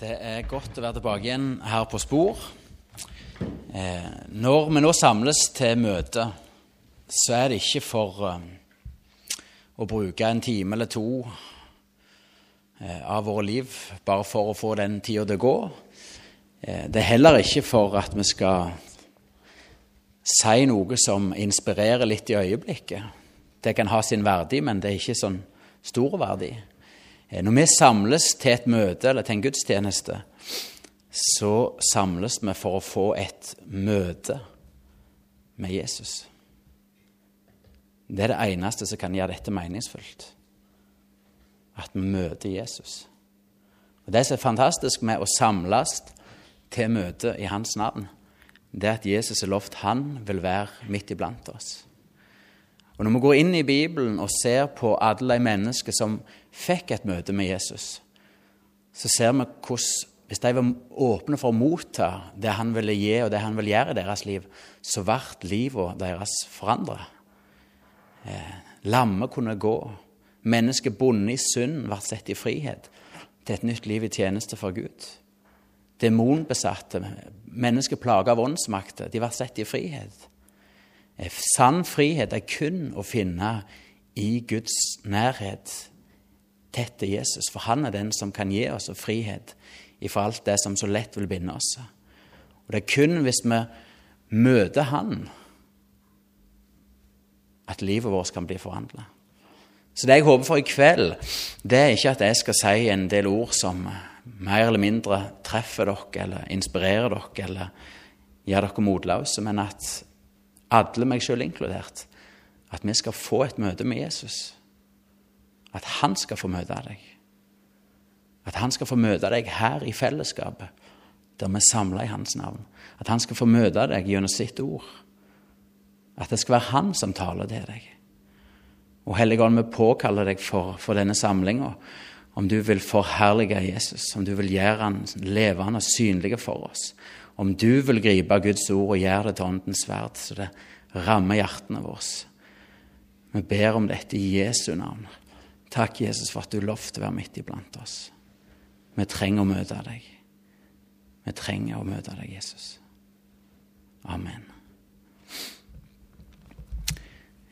Det er godt å være tilbake igjen her på Spor. Eh, når vi nå samles til møte, så er det ikke for eh, å bruke en time eller to eh, av våre liv bare for å få den tida til å gå. Eh, det er heller ikke for at vi skal si noe som inspirerer litt i øyeblikket. Det kan ha sin verdi, men det er ikke sånn stor verdi. Eh, når vi samles til et møte eller til en gudstjeneste, så samles vi for å få et møte med Jesus. Det er det eneste som kan gjøre dette meningsfullt. At vi møter Jesus. Og Det som er fantastisk med å samles til møte i hans navn, det er at Jesus har lovt han vil være midt iblant oss. Og Når vi går inn i Bibelen og ser på alle de mennesker som fikk et møte med Jesus, så ser vi hvordan hvis de var åpne for å motta det han ville gi, og det han ville gjøre i deres liv, så ble livet deres forandra. Eh, lamme kunne gå. Mennesker bundet i synd ble satt i frihet til et nytt liv i tjeneste for Gud. Demonbesatte, mennesker plaga av åndsmakter, de ble satt i frihet. Eh, sann frihet er kun å finne i Guds nærhet, tett til Jesus. For han er den som kan gi oss frihet ifra alt det som så lett vil binde oss. Og det er kun hvis vi møter Han, at livet vårt kan bli forvandla. Så det jeg håper for i kveld, det er ikke at jeg skal si en del ord som mer eller mindre treffer dere eller inspirerer dere eller gjør dere motløse, men at alle, meg sjøl inkludert, at vi skal få et møte med Jesus. At han skal få møte deg. At han skal få møte deg her i fellesskapet, der vi er samla i hans navn. At han skal få møte deg gjennom sitt ord. At det skal være han som taler til deg. Og Hellige Ånd, vi påkaller deg for, for denne samlinga. Om du vil forherlige Jesus, om du vil gjøre han levende og synlig for oss. Om du vil gripe Guds ord og gjøre det til åndens sverd, så det rammer hjertene våre. Vi ber om dette i Jesu navn. Takk, Jesus, for at du lovte å være midt iblant oss. Vi trenger å møte deg. Vi trenger å møte deg, Jesus. Amen.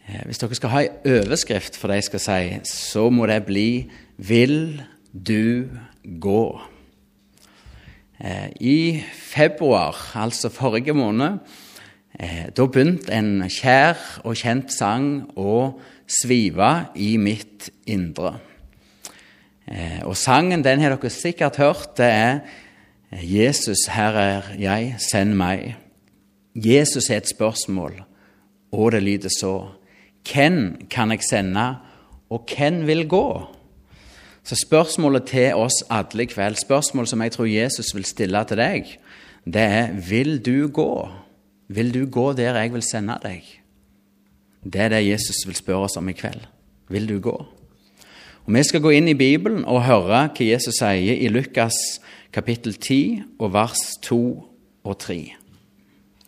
Eh, hvis dere skal ha en overskrift for det jeg skal si, så må det bli 'Vil du gå'? Eh, I februar, altså forrige måned, eh, da begynte en kjær og kjent sang å svive i mitt indre. Eh, og sangen den har dere sikkert hørt. Det er 'Jesus, her er jeg, send meg'. Jesus er et spørsmål, og det lyder så. Hvem kan jeg sende, og hvem vil gå? Så spørsmålet til oss alle i kveld, spørsmålet som jeg tror Jesus vil stille til deg, det er vil du gå? Vil du gå der jeg vil sende deg? Det er det Jesus vil spørre oss om i kveld. Vil du gå? Og Vi skal gå inn i Bibelen og høre hva Jesus sier i Lukas kapittel 10 og vers 2 og 3.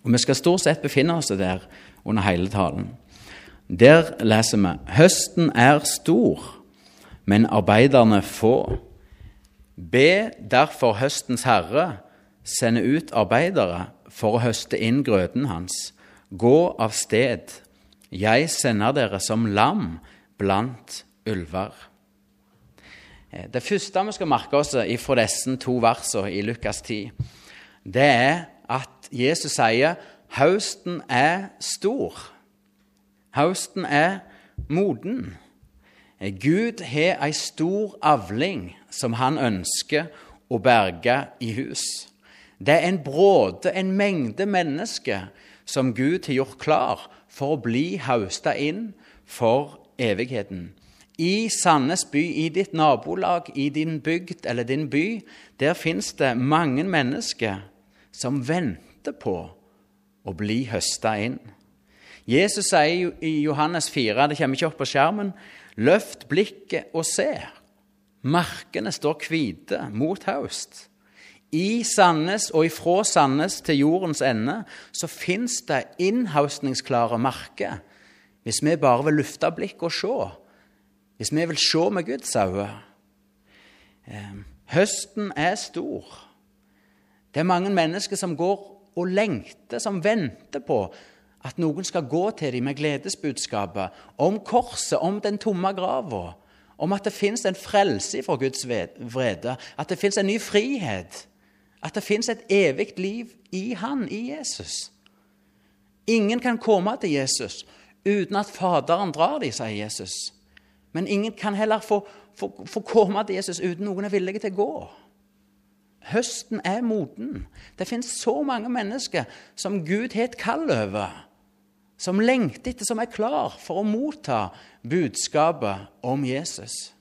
Og Vi skal stort sett befinne oss der under hele talen. Der leser vi høsten er stor, men arbeiderne få. Be derfor høstens herre sende ut arbeidere for å høste inn grøten hans. Gå av sted, jeg sender dere som lam blant ulver. Eh, det første vi skal merke oss fra disse to versene i Lukas 10, det er at Jesus sier høsten er stor. Høsten er moden. Gud har ei stor avling som han ønsker å berge i hus. Det er en bråde, en mengde mennesker som Gud har gjort klar for å bli hausta inn for evigheten. I Sandnes by, i ditt nabolag, i din bygd eller din by, der fins det mange mennesker som venter på å bli høsta inn. Jesus sier i Johannes 4, det kommer ikke opp på skjermen, løft blikket og se. Markene står hvite mot høst. I Sandnes og ifra Sandnes til jordens ende så fins det innhaustningsklare marker, hvis vi bare vil lufte blikket og se hvis vi vil se med Guds øyne. Høsten er stor. Det er mange mennesker som går og lengter, som venter på at noen skal gå til dem med gledesbudskapet om korset, om den tomme grava, om at det fins en frelse fra Guds vrede, at det fins en ny frihet, at det fins et evig liv i Han, i Jesus. Ingen kan komme til Jesus uten at Faderen drar dem, sier Jesus. Men ingen kan heller få, få, få komme til Jesus uten noen er villige til å gå. Høsten er moden. Det fins så mange mennesker som Gud har et kall over, som lengter etter, som er klar for å motta budskapet om Jesus.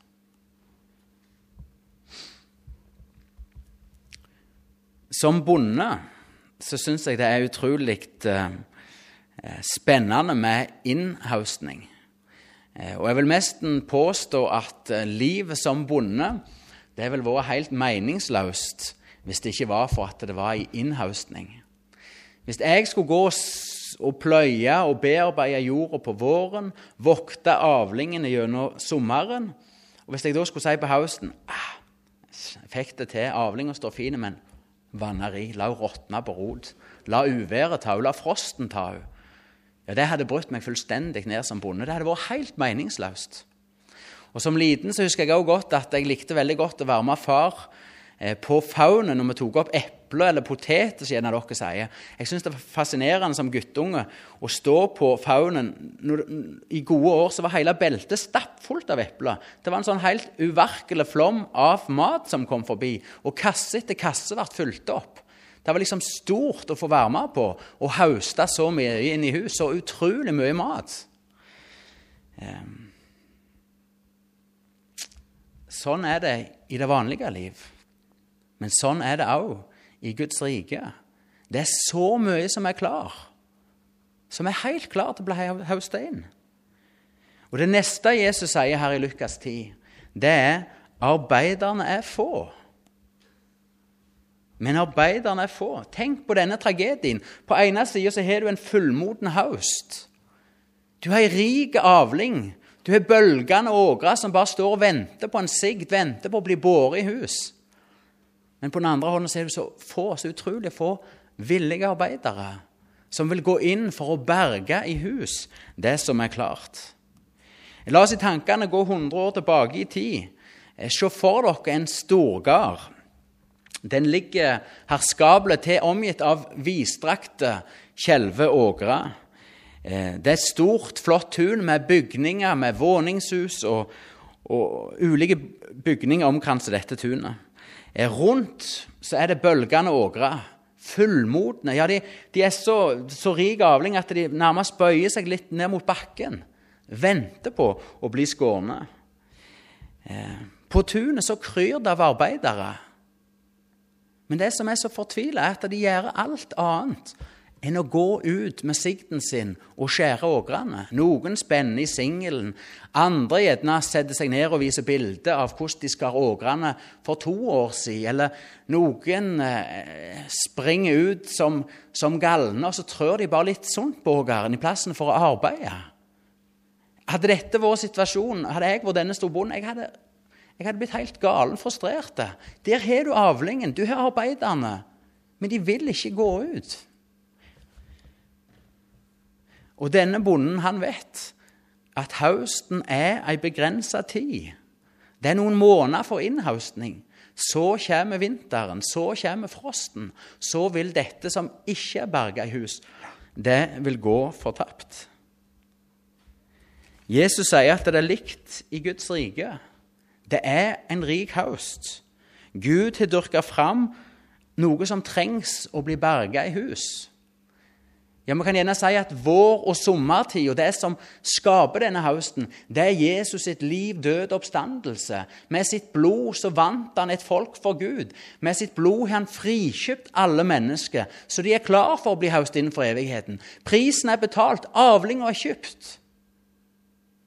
Som bonde så syns jeg det er utrolig eh, spennende med innhaustning. Eh, og jeg vil nesten påstå at eh, livet som bonde det ville vært helt meningsløst hvis det ikke var for at det var i innhaustning. Hvis jeg skulle gå og pløye og bearbeide jorda på våren, vokte avlingene gjennom sommeren, og hvis jeg da skulle si på høsten ah, jeg fikk det til, avlinga står fin, men vanneri, la henne råtne på rot, la uværet ta henne, la frosten ta henne ja, Det hadde brutt meg fullstendig ned som bonde. Det hadde vært helt meningsløst. Og Som liten så husker jeg også godt at jeg likte veldig godt å være med far på faunen når vi tok opp epler eller poteter, som en dere sier. Jeg syns det var fascinerende som guttunge å stå på faunen. I gode år så var hele beltet stappfullt av epler. Det var en sånn helt uvirkelig flom av mat som kom forbi, og kasse etter kasse ble fylt opp. Det var liksom stort å få være med på å hauste så mye inn i hus. Så utrolig mye mat. Sånn er det i det vanlige liv. Men sånn er det òg i Guds rike. Det er så mye som er klar, som er helt klar til å bli hausta inn. Og Det neste Jesus sier her i Lukas 10, det er arbeiderne er få. Men arbeiderne er få. Tenk på denne tragedien. På ene sida har du en fullmoden høst. Du har ei rik avling. Du har bølgende ågre som bare står og venter på en sigd, venter på å bli båret i hus. Men på den andre hånden ser det så få, så utrolig få villige arbeidere som vil gå inn for å berge i hus det som er klart. La oss i tankene gå 100 år tilbake i tid. Se for dere en storgard den ligger herskapelig til, omgitt av vidstrakte skjelve ågre. Eh, det er et stort, flott tun med bygninger, med våningshus og, og ulike bygninger omkranser dette tunet. Rundt så er det bølgende ågre, fullmodne. Ja, de, de er så, så rik avling at de nærmest bøyer seg litt ned mot bakken. Venter på å bli skånet. Eh, på tunet så kryr det av arbeidere men det som er så fortvila, er at de gjør alt annet enn å gå ut med sikten sin og skjære ågrene. Noen spenner i singelen, andre gjerne setter seg ned og viser bilder av hvordan de skar ågrene for to år siden. Eller noen eh, springer ut som, som galne, og så trør de bare litt sunt på ågeren i plassen for å arbeide. Hadde dette vært situasjonen, hadde jeg vært denne storbonden, jeg hadde jeg hadde blitt helt galen frustrert. Der har du avlingen, du har arbeiderne, men de vil ikke gå ut. Og denne bonden, han vet at høsten er ei begrensa tid. Det er noen måneder for innhaustning. Så kommer vinteren, så kommer frosten. Så vil dette som ikke er berga i hus, det vil gå fortapt. Jesus sier at det er likt i Guds rike. Det er en rik høst. Gud har dyrka fram noe som trengs å bli berga i hus. Ja, Vi kan gjerne si at vår- og sommertid og det som skaper denne høsten, det er Jesus sitt liv, død oppstandelse. Med sitt blod så vant han et folk for Gud. Med sitt blod har han frikjøpt alle mennesker, så de er klar for å bli høst innenfor evigheten. Prisen er betalt, avlinga er kjøpt.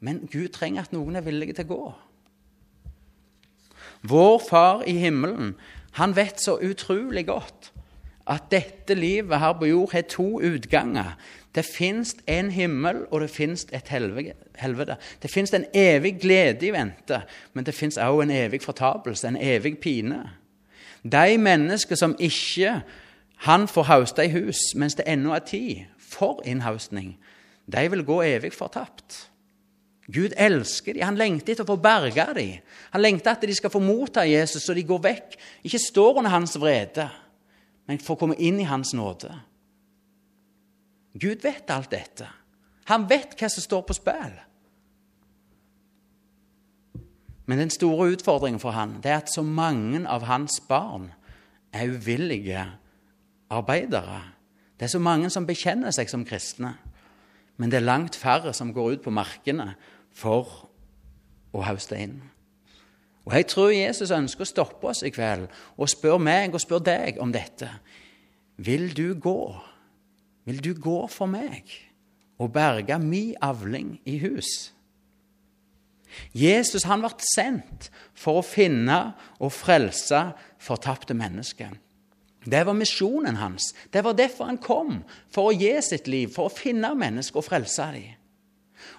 Men Gud trenger at noen er villige til å gå. Vår Far i himmelen, han vet så utrolig godt at dette livet her på jord har to utganger. Det fins en himmel, og det fins et helvete. Det fins en evig glede i vente, men det fins òg en evig fortapelse, en evig pine. De mennesker som ikke han får hauste i hus mens det ennå er tid for innhaustning, de vil gå evig fortapt. Gud elsker dem. Han lengter etter å få berga dem. Han lengter at de skal få motta Jesus, så de går vekk. Ikke står under hans vrede, men får komme inn i hans nåde. Gud vet alt dette. Han vet hva som står på spill. Men den store utfordringen for han, det er at så mange av hans barn er uvillige arbeidere. Det er så mange som bekjenner seg som kristne, men det er langt færre som går ut på markene for å hauste inn. Og Jeg tror Jesus ønsker å stoppe oss i kveld og spør meg og spør deg om dette. Vil du gå? Vil du gå for meg og berge mi avling i hus? Jesus han ble sendt for å finne og frelse fortapte mennesker. Det var misjonen hans. Det var derfor han kom, for å gi sitt liv, for å finne mennesker og frelse dem.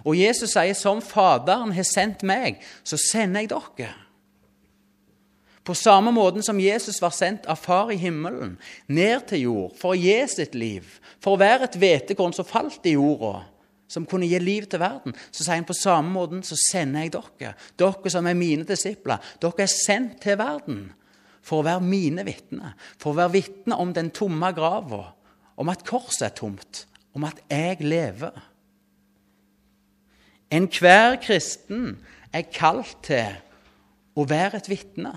Og Jesus sier, 'Som Faderen har sendt meg, så sender jeg dere'. På samme måten som Jesus var sendt av Far i himmelen ned til jord for å gi sitt liv, for å være et hvetekorn som falt i jorda, som kunne gi liv til verden, så sier han på samme måten så sender jeg dere. Dere som er mine disipler. Dere er sendt til verden for å være mine vitner. For å være vitner om den tomme grava, om at korset er tomt, om at jeg lever. Enhver kristen er kalt til å være et vitne.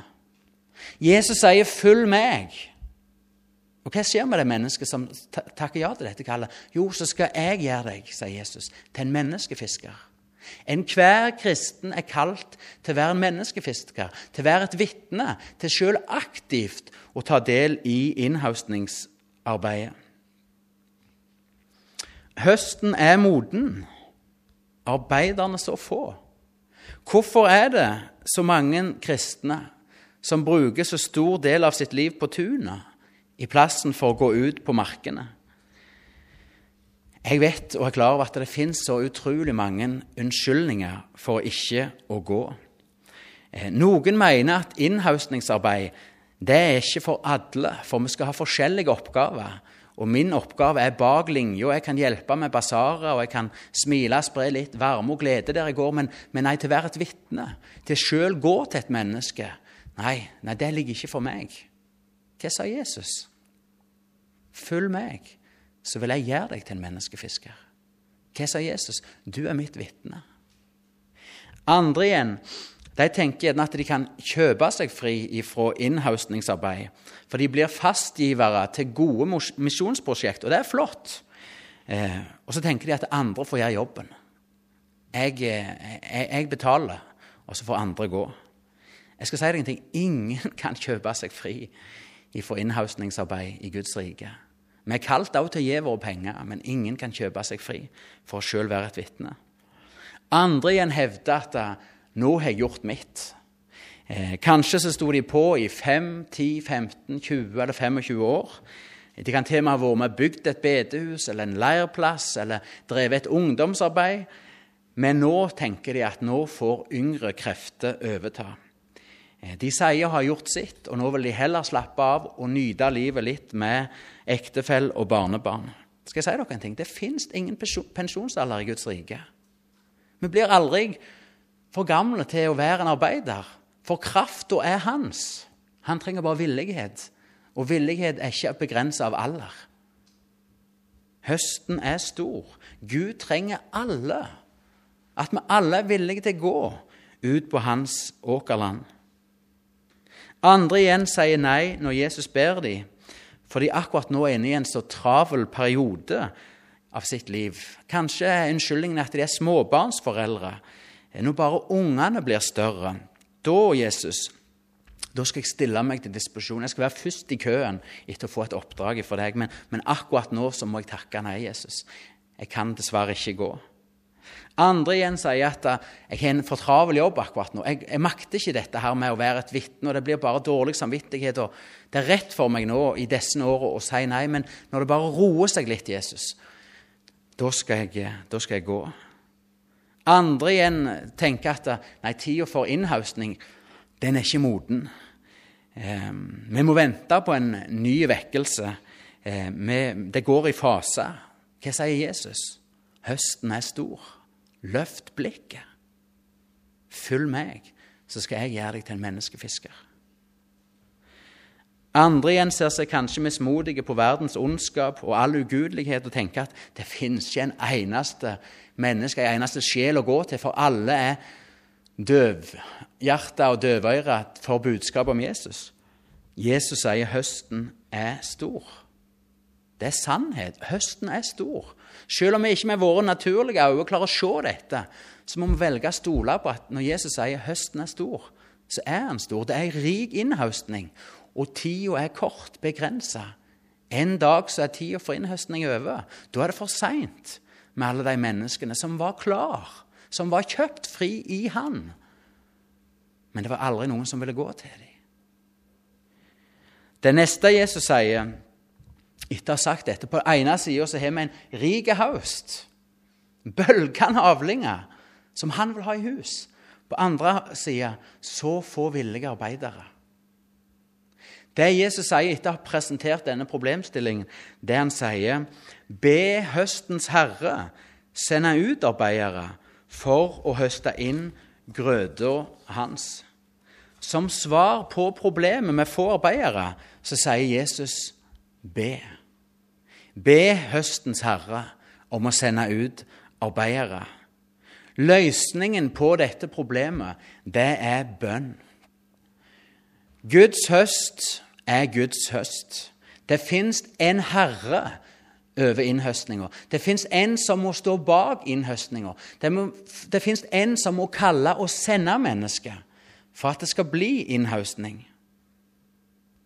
Jesus sier 'følg meg'. Og Hva skjer med det mennesket som takker ja til dette kallet? Jo, så skal jeg gjøre deg, sier Jesus, til en menneskefisker. Enhver kristen er kalt til å være en menneskefisker, til å være et vitne, til selv aktivt å ta del i innhaustningsarbeidet. Høsten er moden arbeiderne så få? Hvorfor er det så mange kristne som bruker så stor del av sitt liv på tunet i plassen for å gå ut på markene? Jeg vet og er klar over at det finnes så utrolig mange unnskyldninger for ikke å gå. Eh, noen mener at innhaustningsarbeid det er ikke for alle, for vi skal ha forskjellige oppgaver. Og min oppgave er bak linja. Jeg kan hjelpe med basarer, og jeg kan smile, spre litt varme og glede der jeg går, men, men nei, til å være et vitne, til sjøl gå til et menneske Nei, nei, det ligger ikke for meg. Hva sa Jesus? Følg meg, så vil jeg gjøre deg til en menneskefisker. Hva sa Jesus? Du er mitt vitne. Andre igjen de tenker gjerne at de kan kjøpe seg fri fra innhaustningsarbeid. For de blir fastgivere til gode misjonsprosjekt, og det er flott. Eh, og så tenker de at andre får gjøre jobben. Jeg, eh, jeg, jeg, betaler, og så får andre gå. Jeg skal si deg en ting. Ingen kan kjøpe seg fri fra innhaustningsarbeid i Guds rike. Vi er kalt også til å gi våre penger, men ingen kan kjøpe seg fri for å sjøl være et vitne. Andre igjen hevder at nå har jeg gjort mitt. Eh, kanskje så sto de på i 5, 10, 15, 20 eller 25 år. De kan til og med ha vært med og bygd et bedehus eller en leirplass eller drevet et ungdomsarbeid. Men nå tenker de at nå får yngre krefter overta. Eh, de sier å ha gjort sitt, og nå vil de heller slappe av og nyte livet litt med ektefelle og barnebarn. Skal jeg si dere en ting? Det fins ingen pensjonsalder i Guds rike. Vi blir aldri for gamle til å være en arbeider, for krafta er hans. Han trenger bare villighet, og villighet er ikke begrensa av alder. Høsten er stor. Gud trenger alle. At vi alle er villige til å gå ut på hans åkerland. Andre igjen sier nei når Jesus ber dem, for de akkurat nå er inne i en så travel periode av sitt liv. Kanskje er unnskyldningen at de er småbarnsforeldre når bare ungene blir større, da, Jesus, da skal jeg stille meg til disposisjon. Jeg skal være først i køen etter å få et oppdrag for deg. Men, men, akkurat nå så må jeg takke nei, Jesus. Jeg kan dessverre ikke gå. Andre igjen sier at eh, jeg har en for travel jobb akkurat nå. Jeg, jeg, makter ikke dette her med å være et vitne, og det blir bare dårlig samvittighet. og Det er rett for meg nå i disse årene å si nei, men når det bare roer seg litt, Jesus, da skal jeg, da skal jeg gå. Andre igjen tenker at eh, nei, tida for innhaustning, den er ikke moden. Eh, vi må vente på en ny vekkelse. Eh, vi, det går i faser. Hva sier Jesus? Høsten er stor. Løft blikket. Følg meg, så skal jeg gjøre deg til en menneskefisker. Andre igjen ser seg kanskje mismodige på verdens ondskap og all ugudelighet og tenker at det finnes ikke en eneste menneske, en eneste sjel å gå til, for alle er døvhjerta og døvøyra for budskapet om Jesus. Jesus sier høsten er stor. Det er sannhet. Høsten er stor. Selv om vi ikke med våre naturlige øyne klarer å se dette, så må vi velge å stole på at når Jesus sier høsten er stor, så er han stor. Det er en rik innhøstning, og tida er kort, begrensa. En dag så er tida for innhøstning over. Da er det for seint med alle de menneskene som var klar, som var kjøpt fri i Han. Men det var aldri noen som ville gå til dem. Det neste Jesus sier, etter å ha sagt dette På den ene sida har vi en rik høst, bølgende avlinger, som han vil ha i hus. På andre sida så få villige arbeidere. Det Jesus sier etter å ha presentert denne problemstillingen, det han sier Be høstens herre sende ut arbeidere for å høste inn grøda hans. Som svar på problemet med få arbeidere så sier Jesus be. Be høstens herre om å sende ut arbeidere. Løsningen på dette problemet, det er bønn. Guds høst er Guds høst. Det fins en herre over innhøstninga. Det fins en som må stå bak innhøstninga. Det, det fins en som må kalle og sende mennesker for at det skal bli innhøstning.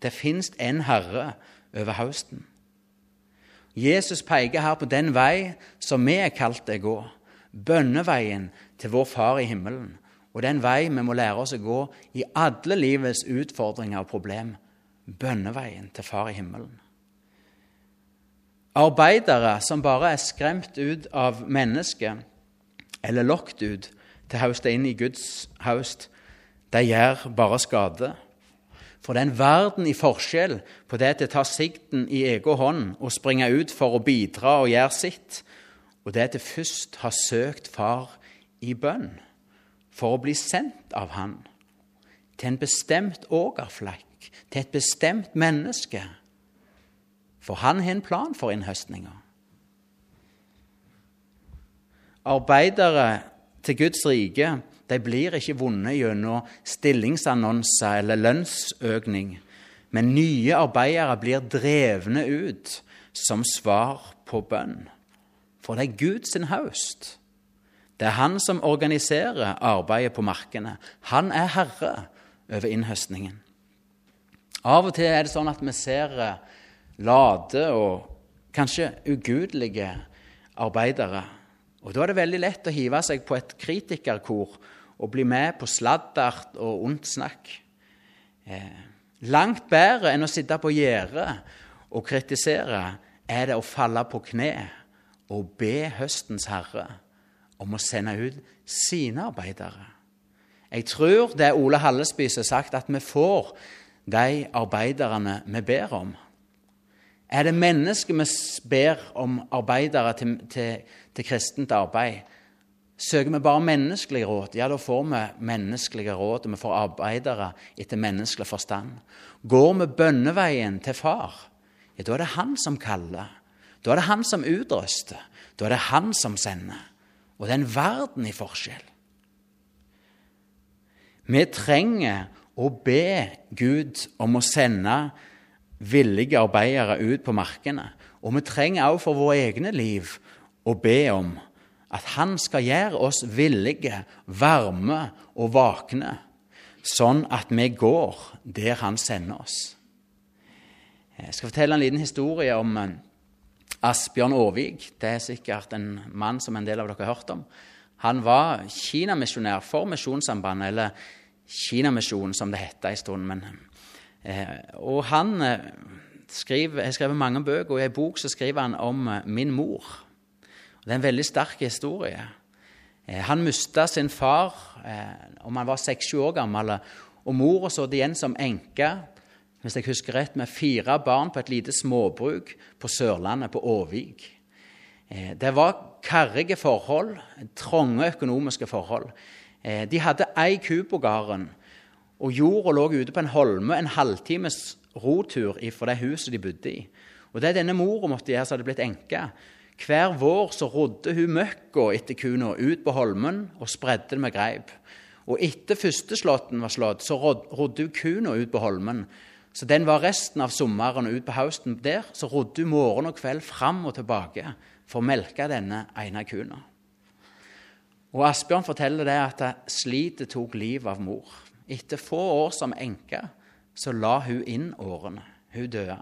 Det fins en herre over høsten. Jesus peker her på den vei som vi er kalt til å gå. Bønneveien til vår Far i himmelen. Og den vei vi må lære oss å gå i alle livets utfordringer og problem. Bønneveien til Far i himmelen. Arbeidere som bare er skremt ut av mennesket, eller lokket ut til å høste inn i Guds høst, de gjør bare skade. For det er en verden i forskjell på det til å ta sikten i egen hånd og springe ut for å bidra og gjøre sitt, og det til først ha søkt Far i bønn for å bli sendt av Han til en bestemt ågerflekk, til et bestemt menneske. For Han har en plan for innhøstninga. Arbeidere til Guds rike de blir ikke vunnet gjennom stillingsannonser eller lønnsøkning, men nye arbeidere blir drevne ut som svar på bønn. For det er Guds høst. Det er han som organiserer arbeidet på markene. Han er herre over innhøstningen. Av og til er det sånn at vi ser eh, late og kanskje ugudelige arbeidere. Og Da er det veldig lett å hive seg på et kritikerkor å bli med på sladdert og ondt snakk. Eh, langt bedre enn å sitte på gjerdet og kritisere er det å falle på kne og be høstens herre om å sende ut sine arbeidere. Jeg tror det er Ole Hallesby som har sagt at vi får de arbeiderne vi ber om. Er det mennesker vi ber om arbeidere til, til, til kristent arbeid, Søker vi bare menneskelige råd, ja, da får vi menneskelige råd, og vi får arbeidere etter menneskelig forstand. Går vi bønneveien til Far, ja, da er det Han som kaller. Da er det Han som utrøster. Da er det Han som sender. Og det er en verden i forskjell. Vi trenger å be Gud om å sende villige arbeidere ut på markene. Og vi trenger også for våre egne liv å be om at han skal gjøre oss villige, varme og vakne, sånn at vi går der han sender oss. Jeg skal fortelle en liten historie om eh, Asbjørn Aarvik, det er sikkert en mann som en del av dere har hørt om. Han var kinamisjonær for Misjonssambandet, eller Kinamisjonen, som det het en stund. Men, eh, og han eh, skriver, har skrevet mange bøker, og i en bok så skriver han om min mor. Det er en veldig sterk historie. Eh, han mista sin far eh, om han var seks-sju år gammel, og mora det igjen som enke hvis jeg husker rett, med fire barn på et lite småbruk på Sørlandet, på Åvik. Eh, det var karrige forhold, trange økonomiske forhold. De hadde ei ku på gården, og jorda lå ute på en holme en halvtimes rotur fra det huset de bodde i. Og Det denne mora måtte gjøre, så hadde blitt enke. Hver vår så rodde hun møkka etter kuna ut på holmen og spredde det med greip. Og etter første slåtten var slått, så rodde hun kuna ut på holmen. Så den var resten av sommeren og ut på høsten der. Så rodde hun morgen og kveld fram og tilbake for å melke denne ene kuna. Og Asbjørn forteller det at slitet tok livet av mor. Etter få år som enke så la hun inn årene. Hun døde.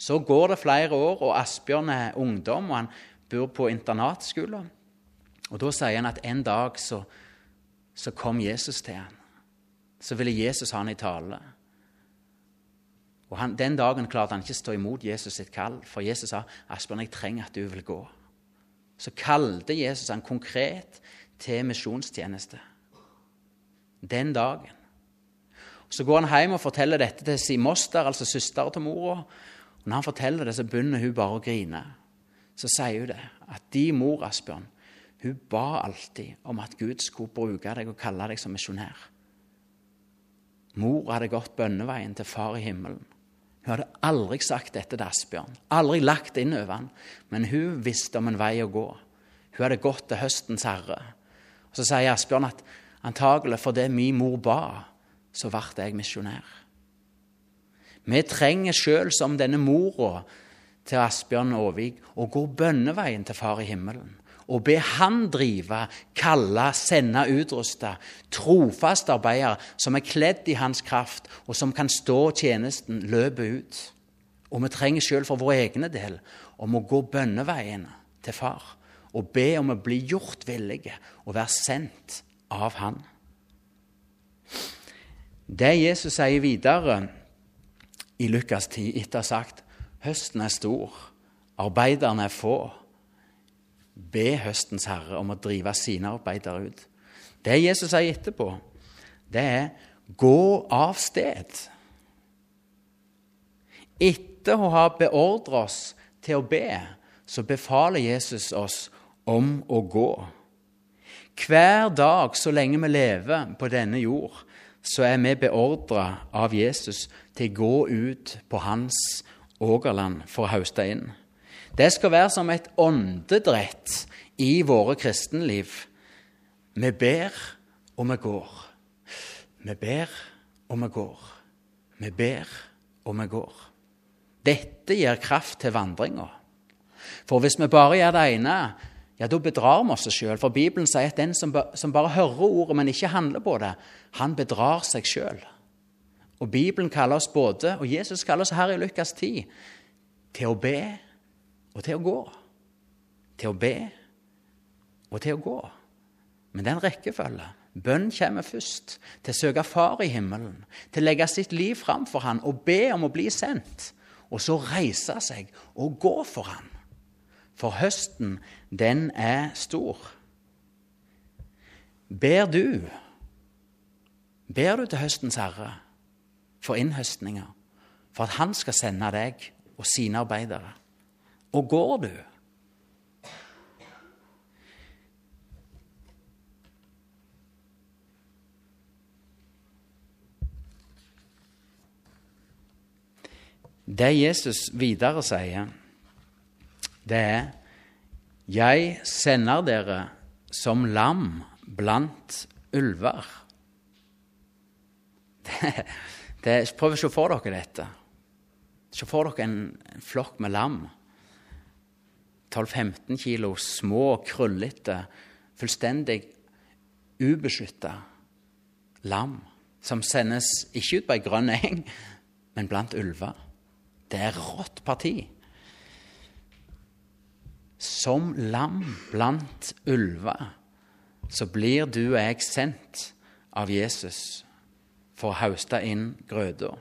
Så går det flere år, og Asbjørn er ungdom, og han bor på internatskolen. Og Da sier han at en dag så, så kom Jesus til han. Så ville Jesus ha han i tale. Og han, Den dagen klarte han ikke stå imot Jesus sitt kall, for Jesus sa Asbjørn, jeg trenger at du vil gå. Så kalte Jesus han konkret til misjonstjeneste. Den dagen. Så går han hjem og forteller dette til sin moster, altså søster til mora. Når han forteller det, så begynner hun bare å grine. Så sier hun det, at de mor, Asbjørn, hun ba alltid om at Gud skulle bruke deg og kalle deg som misjonær. Mor hadde gått bønneveien til far i himmelen. Hun hadde aldri sagt dette til Asbjørn, aldri lagt inn over han, men hun visste om en vei å gå. Hun hadde gått til høstens herre. Og Så sier Asbjørn at antagelig fordi min mor ba, så ble jeg misjonær. Vi trenger sjøl, som denne mora til Asbjørn Aavik, å gå bønneveien til Far i himmelen. Og be Han drive, kalle, sende, utruste trofaste arbeidere som er kledd i Hans kraft, og som kan stå tjenesten løpet ut. Og vi trenger sjøl for vår egne del om å gå bønneveien til Far og be om å bli gjort villige og være sendt av Han. Det Jesus sier videre i Lukas 10 etter å ha sagt høsten er stor, arbeiderne er få. Be høstens herre om å drive sine arbeidere ut. Det Jesus sier etterpå, det er gå av sted. Etter å ha beordret oss til å be, så befaler Jesus oss om å gå. Hver dag så lenge vi lever på denne jord, så er vi beordra av Jesus til å gå ut på hans ågerland for å høste inn. Det skal være som et åndedrett i våre kristenliv. Vi ber, og vi går. Vi ber, og vi går. Vi ber, og vi går. Dette gir kraft til vandringa. For hvis vi bare gjør det ene, ja, da bedrar vi oss sjøl. For Bibelen sier at den som, som bare hører ordet, men ikke handler på det, han bedrar seg sjøl. Og Bibelen kaller oss både, og Jesus kaller oss her i Lukas 10, til å be og til å gå. Til å be og til å gå. Men det er en rekkefølge. Bønn kommer først. Til å søke Far i himmelen. Til å legge sitt liv fram for Han og be om å bli sendt. Og så reise seg og gå for Han. For høsten, den er stor. Ber du Ber du til høstens herre for innhøstninger, for at han skal sende deg og sine arbeidere? Og går du? Det Jesus videre sier, det er Jeg sender dere som lam blant ulver. Det, det, prøv å se for dere dette. Se for dere en, en flokk med lam. 12-15 kilo, små, krøllete, fullstendig ubeskytta lam. Som sendes ikke ut på ei grønn eng, men blant ulver. Det er rått parti. Som lam blant ulver, så blir du og jeg sendt av Jesus for å høste inn grøda.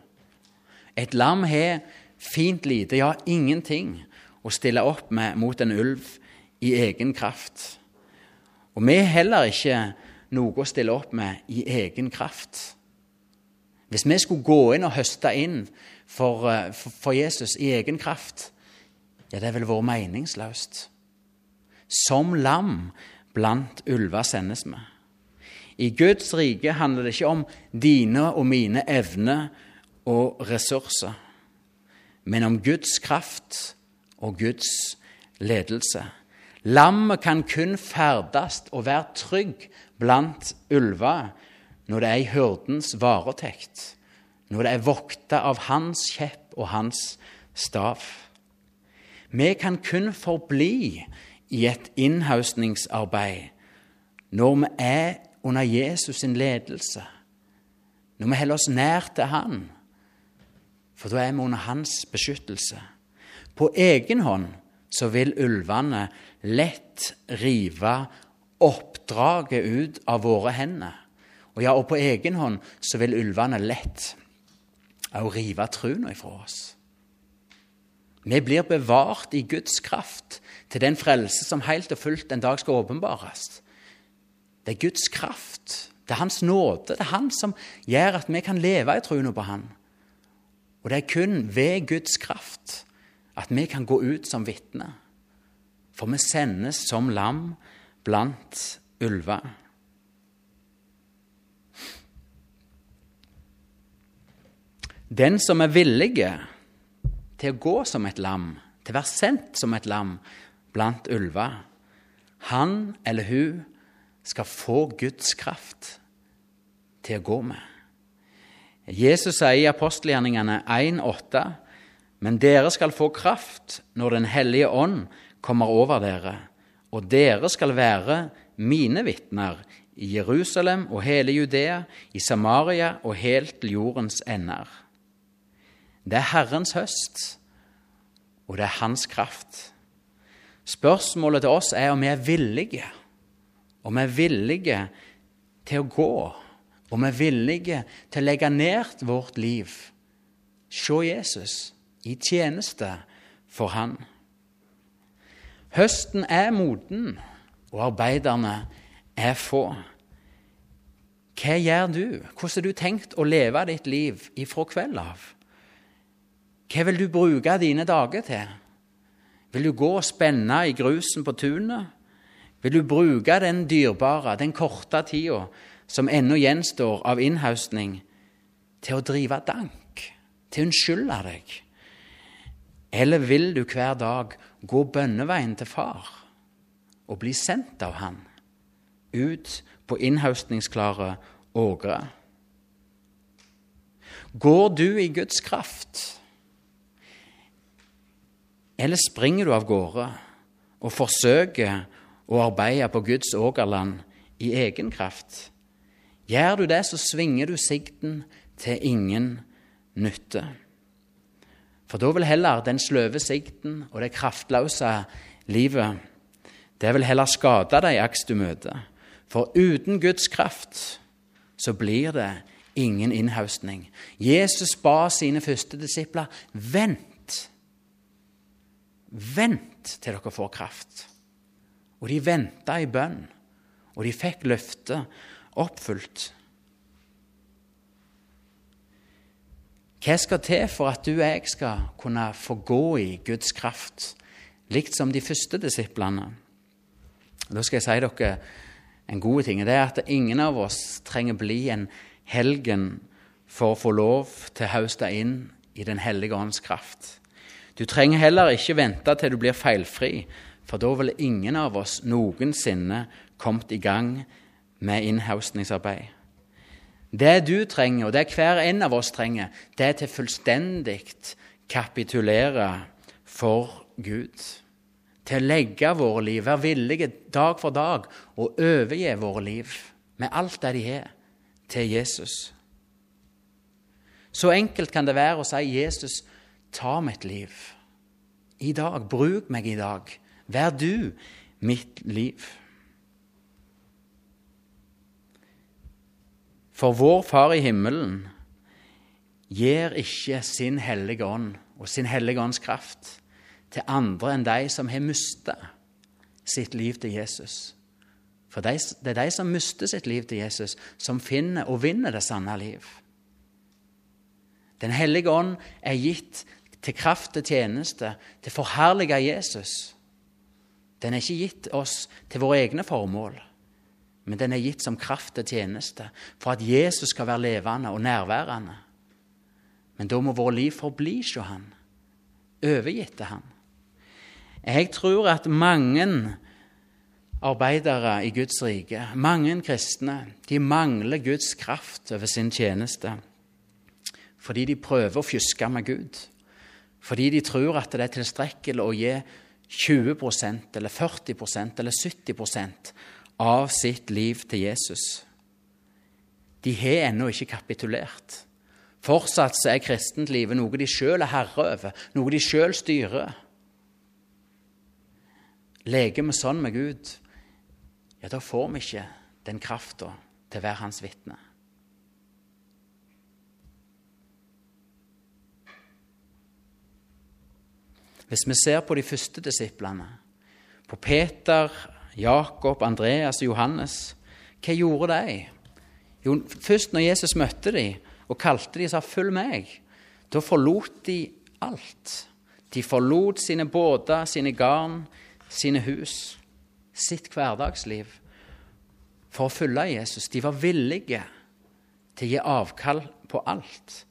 Et lam har fint lite, ja, ingenting, å stille opp med mot en ulv i egen kraft. Og vi heller ikke noe å stille opp med i egen kraft. Hvis vi skulle gå inn og høste inn for, for, for Jesus i egen kraft, ja, det ville vært meningsløst. Som lam blant ulver sendes vi. I Guds rike handler det ikke om dine og mine evner og ressurser, men om Guds kraft og Guds ledelse. Lammet kan kun ferdes og være trygg blant ulver når det er i hyrdens varetekt, når det er vokta av hans kjepp og hans stav. Vi kan kun forbli i et innhausningsarbeid når vi er under Jesus sin ledelse, når vi holder oss nær til Han, for da er vi under hans beskyttelse. På egen hånd så vil ulvene lett rive oppdraget ut av våre hender. Og ja, og på egen hånd så vil ulvene lett òg rive troen ifra oss. Vi blir bevart i Guds kraft til den frelse som helt og fullt en dag skal åpenbares. Det er Guds kraft, det er Hans nåde, det er Han som gjør at vi kan leve i troen på Han. Og det er kun ved Guds kraft at vi kan gå ut som vitner. For vi sendes som lam blant ulver. Den som er villige til å gå som et lam, til å være sendt som et lam blant ulver, han eller hun skal få Guds kraft til å gå med. Jesus sier i apostelgjerningene 1,8.: Men dere skal få kraft når Den hellige ånd kommer over dere, og dere skal være mine vitner i Jerusalem og hele Judea, i Samaria og helt til jordens ender. Det er Herrens høst, og det er Hans kraft. Spørsmålet til oss er om vi er villige, om vi er villige til å gå, om vi er villige til å legge ned vårt liv, se Jesus i tjeneste for Han. Høsten er moden, og arbeiderne er få. Hva gjør du? Hvordan har du tenkt å leve ditt liv ifra kveld av? Hva vil du bruke dine dager til? Vil du gå og spenne i grusen på tunet? Vil du bruke den dyrebare, den korte tida som ennå gjenstår av innhaustning, til å drive dank, til å unnskylde deg? Eller vil du hver dag gå bønneveien til far og bli sendt av han ut på innhaustningsklare ågre? Går du i Guds kraft? Eller springer du av gårde og forsøker å arbeide på Guds åkerland i egen kraft? Gjør du det, så svinger du sikten til ingen nytte. For da vil heller den sløve sikten og det kraftløse livet det vil heller skade deg aks du møter. For uten Guds kraft så blir det ingen innhaustning. Jesus ba sine første disipler vent Vent til dere får kraft. Og de venta i bønn, og de fikk løftet oppfylt. Hva skal til for at du og jeg skal kunne få gå i Guds kraft, likt som de første disiplene? Da skal jeg si dere en god ting. Det er at ingen av oss trenger bli en helgen for å få lov til å høste inn i Den hellige ånds kraft. Du trenger heller ikke vente til du blir feilfri, for da ville ingen av oss noensinne kommet i gang med innhausningsarbeid. Det du trenger, og det hver en av oss trenger, det er til fullstendig kapitulere for Gud. Til å legge våre liv, være villige dag for dag og overgi våre liv med alt det de har, til Jesus. Så enkelt kan det være å si 'Jesus, ta mitt liv. I dag. Bruk meg i dag. Vær du mitt liv. For vår Far i himmelen gir ikke sin hellige ånd og sin hellige ånds kraft til andre enn de som har mista sitt liv til Jesus. For det er de som mister sitt liv til Jesus, som finner og vinner det sanne liv. Den hellige ånd er gitt til kraft til tjeneste, til forherlige Jesus. Den er ikke gitt oss til våre egne formål, men den er gitt som kraft til tjeneste, for at Jesus skal være levende og nærværende. Men da må vårt liv forbli hos Han, overgitt til Han. Jeg tror at mange arbeidere i Guds rike, mange kristne, de mangler Guds kraft over sin tjeneste fordi de prøver å fjuske med Gud. Fordi de tror at det er tilstrekkelig å gi 20% eller 40% eller 70% av sitt liv til Jesus. De har ennå ikke kapitulert. Fortsatt så er kristentlivet noe de sjøl er herre over, noe de sjøl styrer. Leker vi sånn med Gud, ja, da får vi ikke den krafta til å være hans vitne. Hvis vi ser på de første disiplene, på Peter, Jakob, Andreas og Johannes, hva gjorde de? Jo, først når Jesus møtte dem og kalte dem og sa 'følg meg', da forlot de alt. De forlot sine båter, sine garn, sine hus, sitt hverdagsliv for å følge Jesus. De var villige til å gi avkall på alt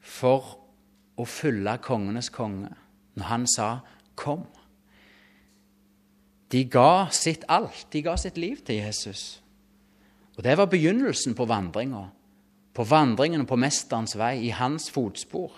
for å følge kongenes konge når han sa 'kom'. De ga sitt alt, de ga sitt liv til Jesus. Og Det var begynnelsen på vandringa, på vandringen på Mesterens vei, i hans fotspor.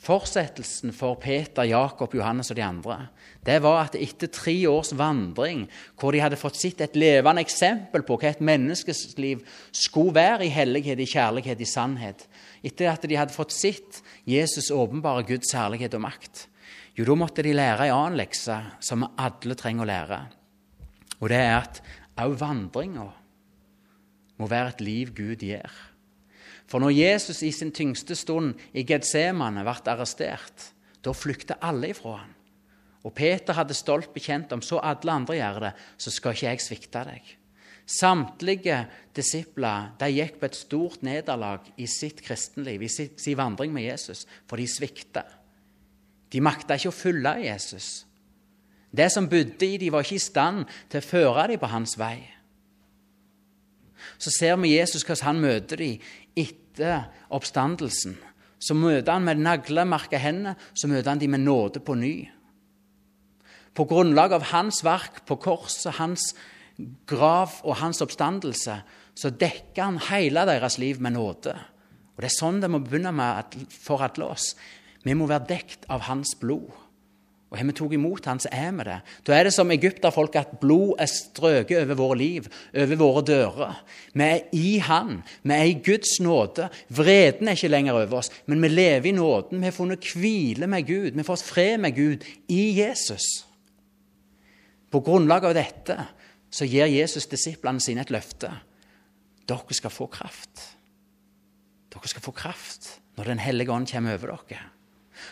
Fortsettelsen for Peter, Jakob, Johannes og de andre det var at etter tre års vandring, hvor de hadde fått sett et levende eksempel på hva et menneskes liv skulle være i hellighet, i kjærlighet, i sannhet, etter at de hadde fått sett Jesus åpenbare Guds herlighet og makt, jo, da måtte de lære ei annen lekse som alle trenger å lære. Og det er at òg vandringa må være et liv Gud gir. For når Jesus i sin tyngste stund i Getsemane ble arrestert, da flykta alle ifra ham. Og Peter hadde stolt bekjent om så alle andre gjør det, så skal ikke jeg svikte deg. Samtlige disipler de gikk på et stort nederlag i sitt kristenliv, i sin, vandring med Jesus, for de svikta. De makta ikke å følge Jesus. Det som bodde i dem, var ikke i stand til å føre dem på hans vei. Så ser vi Jesus hvordan han møter dem etter oppstandelsen. Så møter han med naglemerka hender, så møter han dem med nåde på ny. På grunnlag av hans verk på korset, hans grav og hans oppstandelse, så dekker han hele deres liv med nåde. Og Det er sånn det må begynne med for alle oss. Vi må være dekt av hans blod. Og har vi tatt imot han, så er vi det. Da er det som egypterfolk at blod er strøket over våre liv, over våre dører. Vi er i han. Vi er i Guds nåde. Vreden er ikke lenger over oss, men vi lever i nåden. Vi har funnet hvile med Gud. Vi får oss fred med Gud i Jesus. På grunnlag av dette så gir Jesus disiplene sine et løfte. Dere skal få kraft. Dere skal få kraft når Den hellige ånd kommer over dere.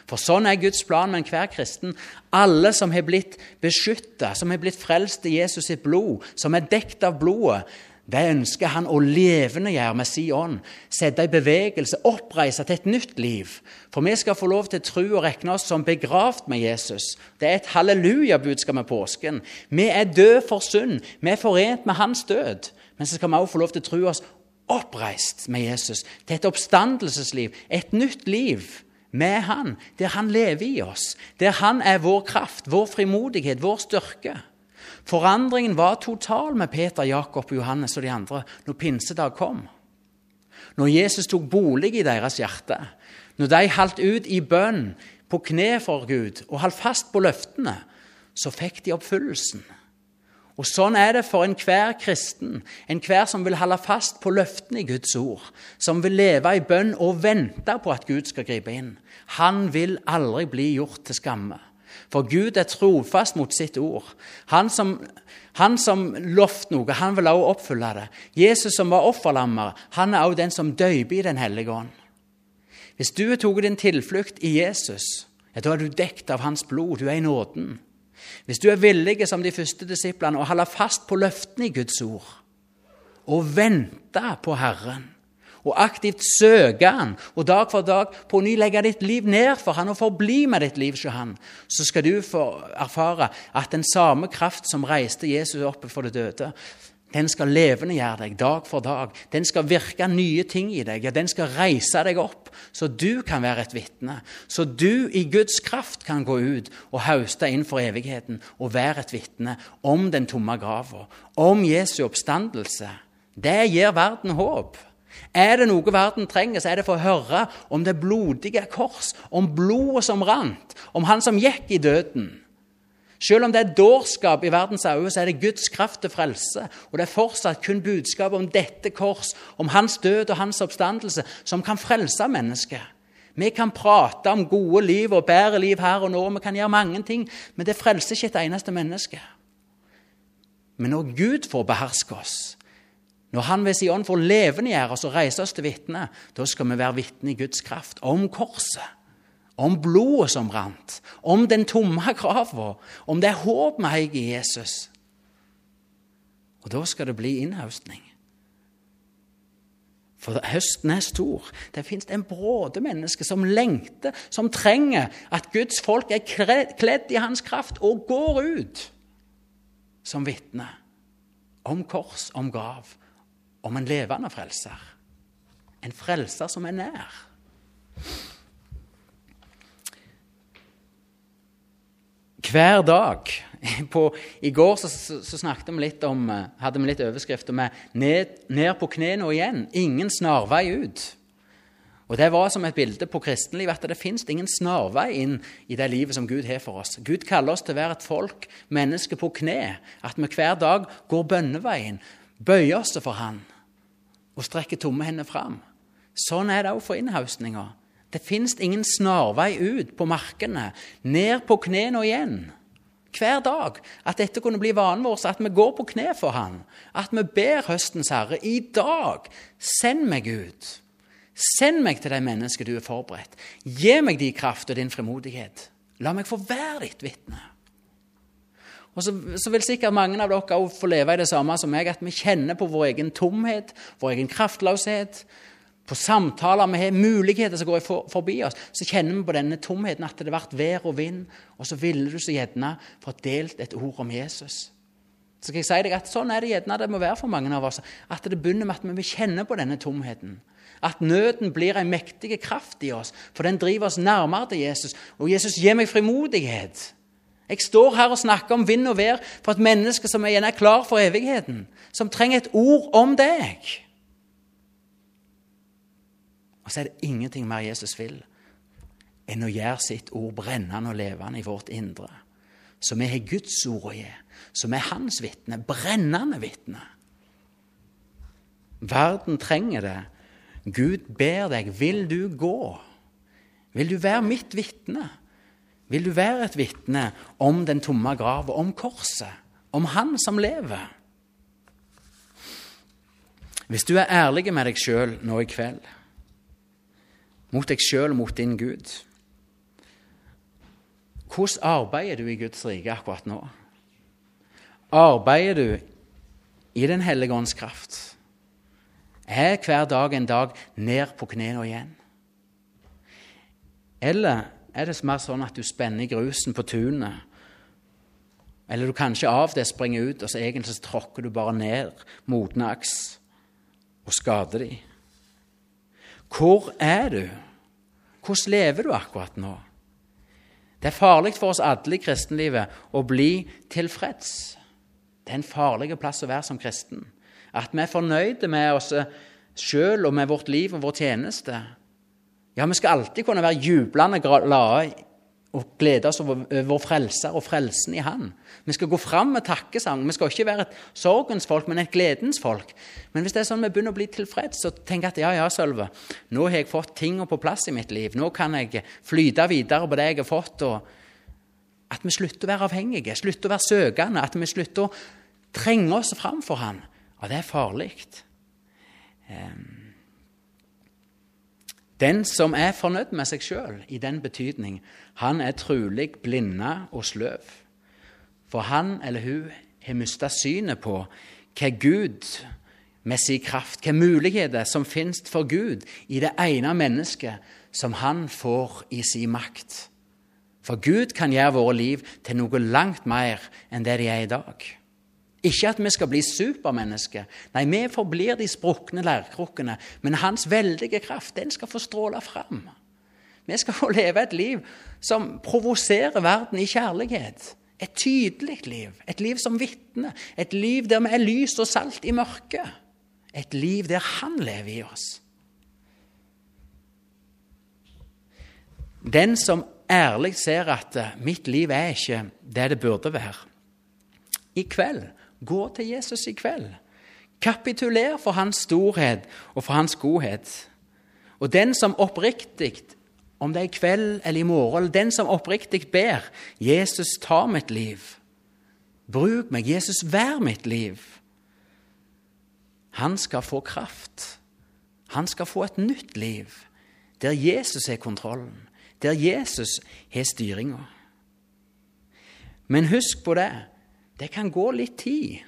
For sånn er Guds plan med enhver kristen. Alle som har blitt beskytta, som har blitt frelst i Jesus sitt blod, som er dekt av blodet, det ønsker han å levendegjøre med sin ånd, sette i bevegelse, oppreise til et nytt liv. For vi skal få lov til tro og regne oss som begravd med Jesus. Det er et hallelujabudskap med påsken. Vi er døde for synd. Vi er forent med hans død. Men så skal vi også få lov til å tro oss oppreist med Jesus til et oppstandelsesliv, et nytt liv med han, der han lever i oss, der han er vår kraft, vår frimodighet, vår styrke. Forandringen var total med Peter, Jakob, Johannes og de andre når pinsedag kom. Når Jesus tok bolig i deres hjerte, når de holdt ut i bønn på kne for Gud og holdt fast på løftene, så fikk de oppfyllelsen. Og Sånn er det for enhver kristen, enhver som vil holde fast på løftene i Guds ord, som vil leve i bønn og vente på at Gud skal gripe inn. Han vil aldri bli gjort til skamme. For Gud er trofast mot sitt ord. Han som, han som lovte noe, han vil også oppfylle det. Jesus som var offerlammer, han er også den som døyper i Den hellige ånd. Hvis du har tatt din tilflukt i Jesus, ja, da er du dekt av hans blod. Du er i nåden. Hvis du er villig, som de første disiplene, å holde fast på løftene i Guds ord, og vente på Herren, og aktivt søke Han, og dag for dag på ny legge ditt liv ned for Han og forbli med ditt liv hos Han, så skal du få erfare at den samme kraft som reiste Jesus opp for det døde, den skal levendegjøre deg dag for dag. Den skal virke nye ting i deg. Den skal reise deg opp, så du kan være et vitne. Så du i Guds kraft kan gå ut og hauste inn for evigheten og være et vitne om den tomme grava, om Jesu oppstandelse. Det gir verden håp. Er det noe verden trenger, så er det for å høre om det blodige kors, om blodet som rant, om han som gikk i døden. Selv om det er dårskap i verdens øyne, så er det Guds kraft til frelse. Og det er fortsatt kun budskapet om dette kors, om hans død og hans oppstandelse, som kan frelse mennesket. Vi kan prate om gode liv og bedre liv her og nå, vi kan gjøre mange ting, men det frelser ikke et eneste menneske. Men når Gud får beherske oss, når Han ved sin ånd får levendegjøre oss og reise oss til vitne, da skal vi være vitne i Guds kraft om korset om blodet som rant, om den tomme grava, om det håp vi har i Jesus. Og da skal det bli innhøstning. For høsten er stor. Det fins en bråde mennesker som lengter, som trenger at Guds folk er kledd i hans kraft og går ut som vitne om kors, om grav, om en levende frelser. En frelser som er nær. hver dag. På, I går så, så, snakket vi litt om, eh, hadde vi litt overskrifter med ned, 'Ned på knærne og igjen'. Ingen snarvei ut. Og Det var som et bilde på kristenlivet at det fins ingen snarvei inn i det livet som Gud har for oss. Gud kaller oss til å være et folk, mennesker på kne. At vi hver dag går bønneveien, bøyer oss for Han og strekker tomme hender fram. Sånn er det òg for innhaustinga. Det fins ingen snarvei ut på markene, ned på knærne igjen. Hver dag. At dette kunne bli vanen vår, at vi går på kne for Han. At vi ber høstens Herre i dag. Send meg ut. Send meg til de mennesker du er forberedt. Gi meg din kraft og din frimodighet. La meg få være ditt vitne. Og så, så, vil sikkert mange av dere også få leve i det samme som meg, at vi kjenner på vår egen tomhet, vår egen kraftløshet på samtaler vi har, muligheter som går forbi oss, så kjenner vi på denne tomheten at det har vært vær og vind, og så ville du så gjerne fått delt et ord om Jesus. Så skal jeg si deg at Sånn er det gjerne det må være for mange av oss. At det begynner med at vi vil kjenne på denne tomheten. At nøden blir en mektig kraft i oss, for den driver oss nærmere til Jesus. Og Jesus gir meg frimodighet. Jeg står her og snakker om vind og vær for et menneske som igjen er klar for evigheten. Som trenger et ord om deg. Og så er det ingenting mer Jesus vil enn å gjøre sitt ord brennende og levende i vårt indre. Så vi har Guds ord å gi, som er hans vitne, brennende vitne. Verden trenger det. Gud ber deg, vil du gå? Vil du være mitt vitne? Vil du være et vitne om den tomme graven, om korset, om Han som lever? Hvis du er ærlig med deg sjøl nå i kveld mot deg sjøl mot din Gud. Hvordan arbeider du i Guds rike akkurat nå? Arbeider du i Den hellige ånds kraft? Er hver dag en dag ned på knærne igjen? Eller er det mer sånn at du spenner grusen på tunet? Eller du kanskje av det springer ut, og så egentlig så tråkker du bare ned modne aks og skader dem? Hvor er du? Hvordan lever du akkurat nå? Det er farlig for oss alle i kristenlivet å bli tilfreds. Det er en farlig plass å være som kristen. At vi er fornøyde med oss sjøl og med vårt liv og vår tjeneste. Ja, vi skal alltid kunne være jublende glade og glede oss over vår frelser og frelsen i Han. Vi skal gå fram med takkesang. Vi skal ikke være et sorgens folk, men et gledens folk. Men hvis det er sånn vi begynner å bli tilfreds og tenker at ja, ja, Sølve, nå har jeg fått tingene på plass i mitt liv, nå kan jeg flyte videre på det jeg har fått, og At vi slutter å være avhengige, slutter å være søkende, at vi slutter å trenge oss fram for Han. Ja, det er farlig. Den som er fornøyd med seg sjøl i den betydning, han er trolig blinda og sløv. For han eller hun har mista synet på hva Gud med sin kraft, hvilke muligheter som finnes for Gud i det ene mennesket som han får i sin makt. For Gud kan gjøre våre liv til noe langt mer enn det de er i dag. Ikke at vi skal bli supermennesker. Nei, vi forblir de sprukne lærkrukkene. Men hans veldige kraft, den skal få stråle fram. Vi skal få leve et liv som provoserer verden i kjærlighet. Et tydelig liv, et liv som vitner, et liv der vi er lys og salt i mørket. Et liv der Han lever i oss. Den som ærlig ser at mitt liv er ikke det det burde være. I kveld, gå til Jesus i kveld. Kapituler for hans storhet og for hans godhet. Og den som oppriktig, om det er i kveld eller i morgen, den som oppriktig ber 'Jesus, ta mitt liv', bruk meg, Jesus, vær mitt liv, han skal få kraft. Han skal få et nytt liv, der Jesus har kontrollen der Jesus har styringa. Men husk på det, det kan gå litt tid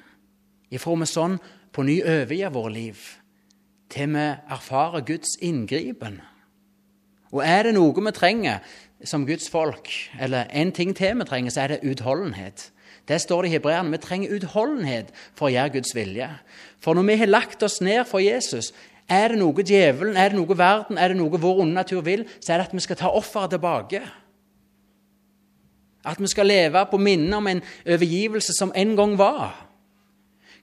ifra vi sånn på ny overgir våre liv, til vi erfarer Guds inngripen. Og er det noe vi trenger som Guds folk, eller en ting til vi trenger, så er det utholdenhet. Det står det i Hebreerne. Vi trenger utholdenhet for å gjøre Guds vilje. For når vi har lagt oss ned for Jesus, er det noe djevelen, er det noe verden, er det noe vår onde natur vil, så er det at vi skal ta offeret tilbake. At vi skal leve på minnet om en overgivelse som en gang var.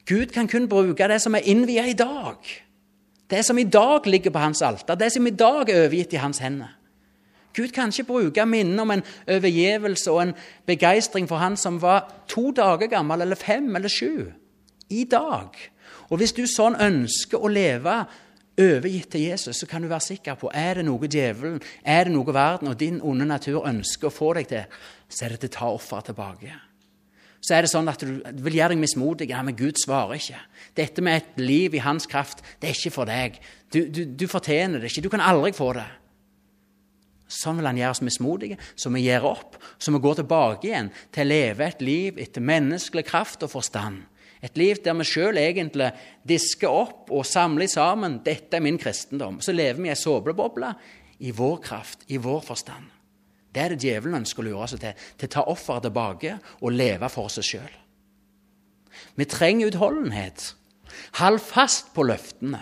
Gud kan kun bruke det som er innvia i dag. Det som i dag ligger på hans alter, det som i dag er overgitt i hans hender. Gud kan ikke bruke minnet om en overgivelse og en begeistring for han som var to dager gammel, eller fem eller sju. I dag. Og hvis du sånn ønsker å leve overgitt til Jesus, så kan du være sikker på er det noe djevelen, er det noe verden og din onde natur ønsker å få deg til, så er det til å ta offeret tilbake. Så er det sånn at du vil gjøre deg mismodig. Ja, men Gud svarer ikke. Dette med et liv i hans kraft, det er ikke for deg. Du, du, du fortjener det ikke. Du kan aldri få det. Sånn vil han gjøre oss mismodige, så vi gir opp. Så vi går tilbake igjen til å leve et liv etter menneskelig kraft og forstand. Et liv der vi sjøl egentlig disker opp og samler sammen 'Dette er min kristendom'. Så lever vi i ei såpeboble i vår kraft, i vår forstand. Det er det djevelen ønsker å lure seg til. Til å ta offeret tilbake og leve for seg sjøl. Vi trenger utholdenhet. Hold fast på løftene.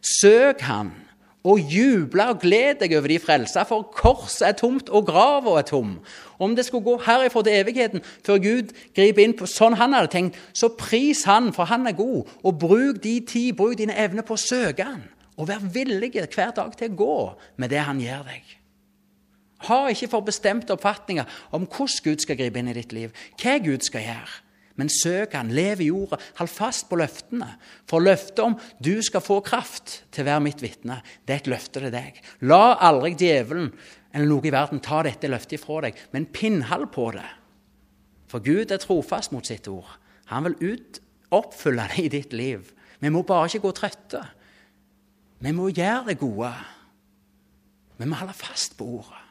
Søk Han og juble og gleder deg over de frelsa, for korset er tomt og grava er tom. Om det skulle gå herifra til evigheten før Gud griper inn på sånn han hadde tenkt, så pris han, for han er god, og bruk de tid, bruk dine evner på å søke han, og vær villig hver dag til å gå med det han gir deg. Ha ikke for bestemte oppfatninger om hvordan Gud skal gripe inn i ditt liv, hva Gud skal gjøre. Men søk Han, lev i jorda, hold fast på løftene. For løftet om du skal få kraft til å være mitt vitne, det er et løfte til deg. La aldri djevelen eller noe i verden ta dette løftet ifra deg, men pinnhold på det. For Gud er trofast mot sitt ord. Han vil ut, oppfylle det i ditt liv. Vi må bare ikke gå trøtte. Vi må gjøre det gode. Vi må holde fast på ordet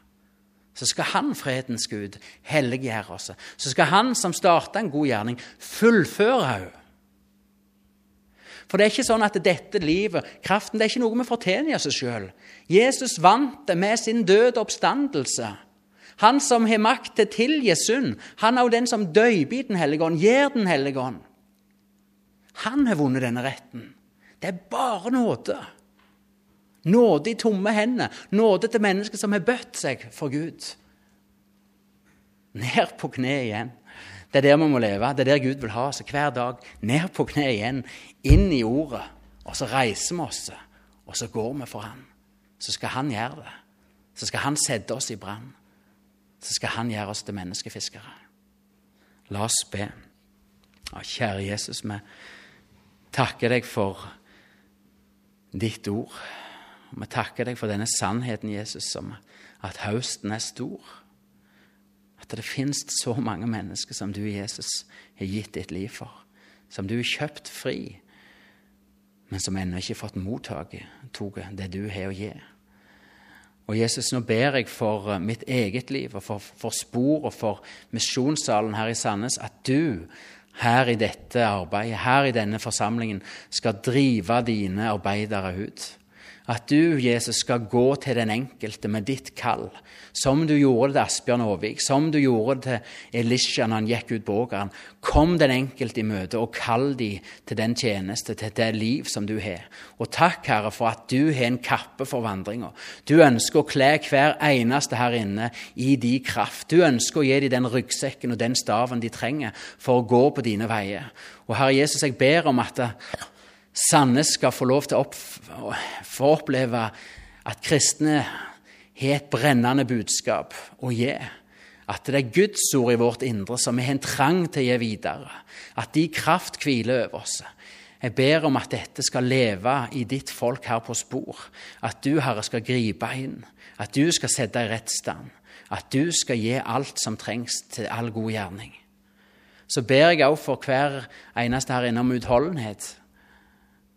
så skal han, fredens Gud, helliggjøre oss. Så skal han som starta en god gjerning, fullføre henne. For det er ikke sånn at dette livet, kraften, det er ikke noe vi fortjener i oss sjøl. Jesus vant det med sin døde oppstandelse. Han som har makt til å tilgi synd, han er jo den som døyper i Den hellige ånd, gir Den hellige ånd. Han har vunnet denne retten. Det er bare nåde. Nåde i tomme hender. Nåde til mennesker som har bøtt seg for Gud. Ned på kne igjen. Det er der vi må leve. Det er der Gud vil ha oss hver dag. Ned på kne igjen, inn i ordet. Og så reiser vi oss, og så går vi for Han. Så skal Han gjøre det. Så skal Han sette oss i brann. Så skal Han gjøre oss til menneskefiskere. La oss be. Å, kjære Jesus, vi takker deg for ditt ord. Vi takker deg for denne sannheten, Jesus, som at høsten er stor. At det finnes så mange mennesker som du, Jesus, har gitt ditt liv for. Som du har kjøpt fri, men som ennå ikke har fått mottatt det du har å gi. Og Jesus, nå ber jeg for eh, mitt eget liv og for, for Spor og for misjonssalen her i Sandnes at du her i dette arbeidet, her i denne forsamlingen, skal drive dine arbeidere ut. At du, Jesus, skal gå til den enkelte med ditt kall, som du gjorde til Asbjørn Aavik, som du gjorde til Elisha når han gikk ut på åkeren. Kom den enkelte i møte og kall de til den tjeneste, til det liv som du har. Og takk, Herre, for at du har en kappe for vandringa. Du ønsker å kle hver eneste her inne i de kraft. Du ønsker å gi dem den ryggsekken og den staven de trenger for å gå på dine veier. Og Herre Jesus, jeg ber om at Sandnes skal få lov til å opp, få oppleve at kristne har et brennende budskap å gi. At det er Guds ord i vårt indre som vi har en trang til å gi videre. At de kraft hviler over oss. Jeg ber om at dette skal leve i ditt folk her på spor. At du, Herre, skal gripe inn. At du skal sette i rett stand. At du skal gi alt som trengs til all god gjerning. Så ber jeg også for hver eneste her innom utholdenhet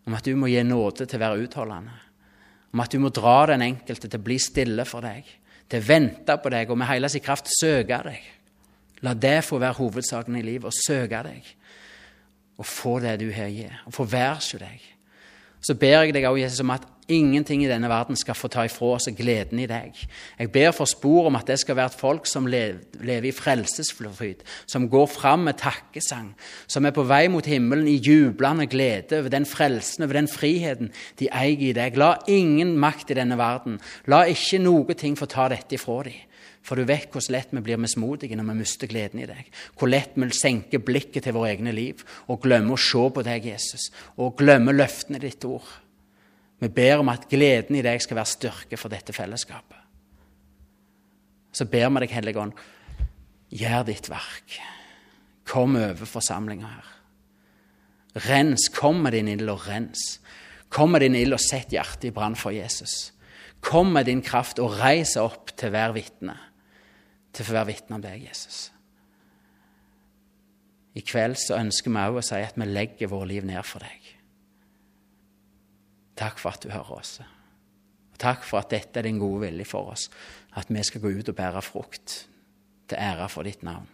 om at du må gi nåde til å være utholdende. Om at du må dra den enkelte til å bli stille for deg, til å vente på deg og med hele sin kraft søke deg. La det få være hovedsaken i livet, å søke deg og få det du har å gi, og få være hos deg. Så ber jeg deg òg, Jesus, om at ingenting i denne verden skal få ta ifra oss gleden i deg. Jeg ber for spor om at det skal være et folk som lever i frelsesfryd, som går fram med takkesang, som er på vei mot himmelen i jublende glede over den frelsen, over den friheten de eier i deg. La ingen makt i denne verden, la ikke noe ting få ta dette ifra dem. For du vet hvor lett vi blir mismodige når vi mister gleden i deg. Hvor lett vi senker blikket til våre egne liv og glemmer å se på deg, Jesus, og glemmer løftene i ditt ord. Vi ber om at gleden i deg skal være styrke for dette fellesskapet. Så ber vi deg, Hellige Ånd, gjør ditt verk. Kom over forsamlinga her. Rens. Kom med din ild og rens. Kom med din ild og sett hjertet i brann for Jesus. Kom med din kraft og reis opp til hver vitne til å være vitne om deg, Jesus. I kveld så ønsker vi òg å si at vi legger våre liv ned for deg. Takk for at du hører oss. Og takk for at dette er din gode vilje for oss, at vi skal gå ut og bære frukt til ære for ditt navn.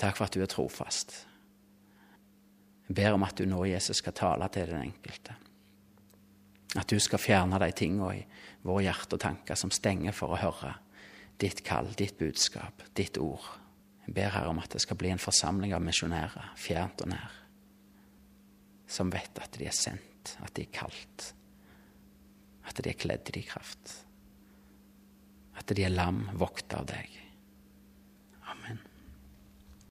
Takk for at du er trofast. Jeg ber om at du nå, Jesus, skal tale til den enkelte. At du skal fjerne de tingene i våre hjerte og tanker som stenger for å høre ditt kall, ditt budskap, ditt ord. Jeg ber her om at det skal bli en forsamling av misjonærer, fjernt og nær, som vet at de er sendt, at de er kalt, at de er kledd i kraft, at de er lam, vokta av deg.